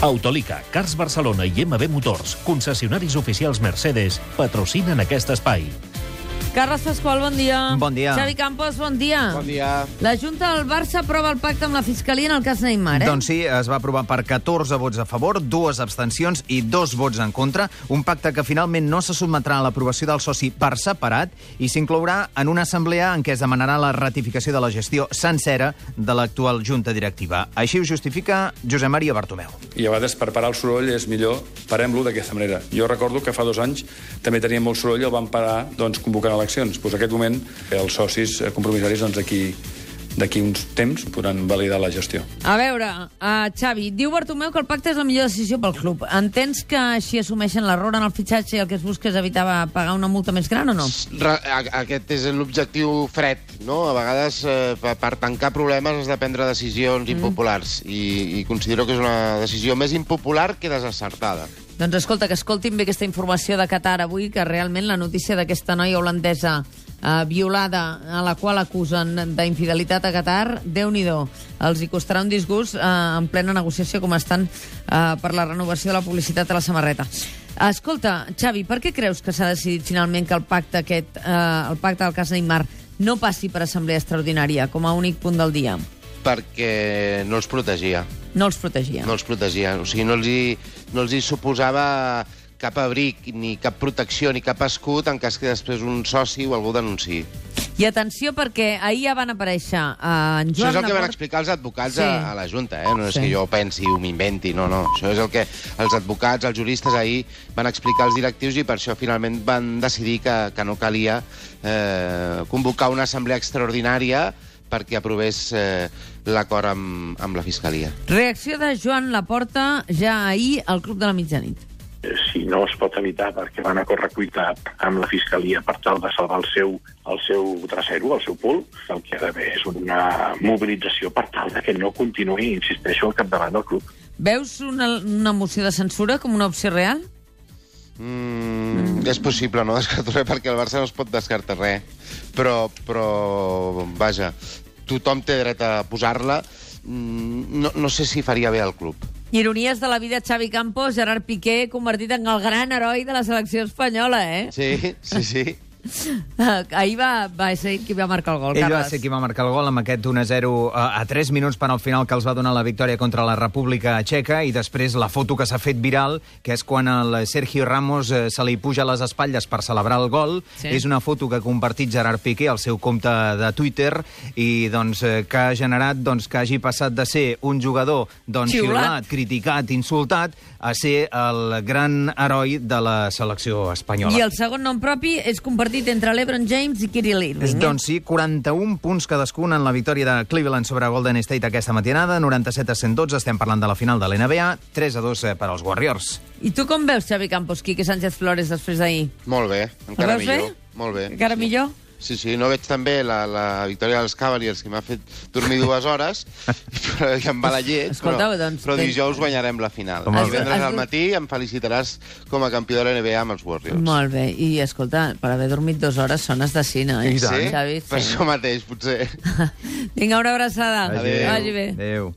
Autolica, Cars Barcelona i MB Motors, concessionaris oficials Mercedes, patrocinen aquest espai. Carles Pasqual, bon dia. Bon dia. Xavi Campos, bon dia. Bon dia. La Junta del Barça aprova el pacte amb la Fiscalia en el cas Neymar, eh? Doncs sí, es va aprovar per 14 vots a favor, dues abstencions i dos vots en contra. Un pacte que finalment no se sotmetrà a l'aprovació del soci per separat i s'inclourà en una assemblea en què es demanarà la ratificació de la gestió sencera de l'actual Junta Directiva. Així ho justifica Josep Maria Bartomeu. I a vegades per parar el soroll és millor parem-lo d'aquesta manera. Jo recordo que fa dos anys també teníem molt soroll i el vam parar doncs, convocant eleccions. Pues en aquest moment els socis eh, compromissaris doncs, d'aquí d'aquí uns temps podran validar la gestió. A veure, uh, Xavi, diu Bartomeu que el pacte és la millor decisió pel club. Entens que així assumeixen l'error en el fitxatge i el que es busca és evitar pagar una multa més gran o no? Re aquest és l'objectiu fred, no? A vegades, eh, per, per tancar problemes has de prendre decisions mm. impopulars i, i considero que és una decisió més impopular que desacertada. Doncs escolta, que escoltin bé aquesta informació de Qatar avui, que realment la notícia d'aquesta noia holandesa eh, violada, a la qual acusen d'infidelitat a Qatar, déu nhi Els hi costarà un disgust eh, en plena negociació com estan eh, per la renovació de la publicitat a la samarreta. Escolta, Xavi, per què creus que s'ha decidit finalment que el pacte aquest, eh, el pacte del cas Neymar, no passi per assemblea extraordinària com a únic punt del dia? Perquè no els protegia. No els protegia. No els protegia. O sigui, no els hi, no els hi suposava cap abric, ni cap protecció, ni cap escut en cas que després un soci o algú denunciï. I atenció, perquè ahir ja van aparèixer eh, en Això Joan és el que van explicar els advocats Sí. a, a la Junta, eh? No és Sí. que jo pensi o m'inventi, no, no. Això és el que els advocats, els juristes ahir van explicar als directius i per això finalment van decidir que, que no calia eh, convocar una assemblea extraordinària perquè aprovés eh, l'acord amb, amb la Fiscalia. Reacció de Joan Laporta ja ahir al Club de la Mitjanit. Si no es pot evitar perquè van a correcuita amb la Fiscalia per tal de salvar el seu, el seu trasero, el seu pul, el que ha d'haver és una mobilització per tal de que no continuï, insisteixo, al capdavant del club. Veus una, una moció de censura com una opció real? Mm, és possible, no descarto res, perquè el Barça no es pot descartar res. Però, però vaja, tothom té dret a posar-la. Mm, no, no sé si faria bé al club. Ironies de la vida, Xavi Campos, Gerard Piqué, convertit en el gran heroi de la selecció espanyola, eh? Sí, sí, sí. Ahir va, va ser qui va marcar el gol, Ell va Carles. ser qui va marcar el gol amb aquest 1-0 a, a 3 minuts per al final que els va donar la victòria contra la República Txeca i després la foto que s'ha fet viral, que és quan el Sergio Ramos eh, se li puja a les espatlles per celebrar el gol. Sí. És una foto que ha compartit Gerard Piqué al seu compte de Twitter i doncs, eh, que ha generat doncs, que hagi passat de ser un jugador doncs, Xiulat. xiulat, criticat, insultat, a ser el gran heroi de la selecció espanyola. I el segon nom propi és compartit entre l'Ebron James i Kirill Irving. eh? Doncs sí, 41 punts cadascun en la victòria de Cleveland sobre Golden State aquesta matinada, 97 a 112, estem parlant de la final de l'NBA, 3 a 2 per als Warriors. I tu com veus, Xavi Campos, Quique Sánchez Flores, després d'ahir? Molt bé, encara veus bé? millor. Molt bé. Encara sí. millor? Sí, sí, no veig també la, la victòria dels Cavaliers, que m'ha fet dormir dues hores, però ja em va la llet, Escolta, però, doncs, però dijous guanyarem la final. Home, I divendres has- al matí em felicitaràs com a campió de la NBA amb els Warriors. Molt bé. I, escolta, per haver dormit dues hores sones de cine, eh? Sí? Xavi, Per això mateix, potser. Vinga, una abraçada. Adéu. Vagi bé. Adéu.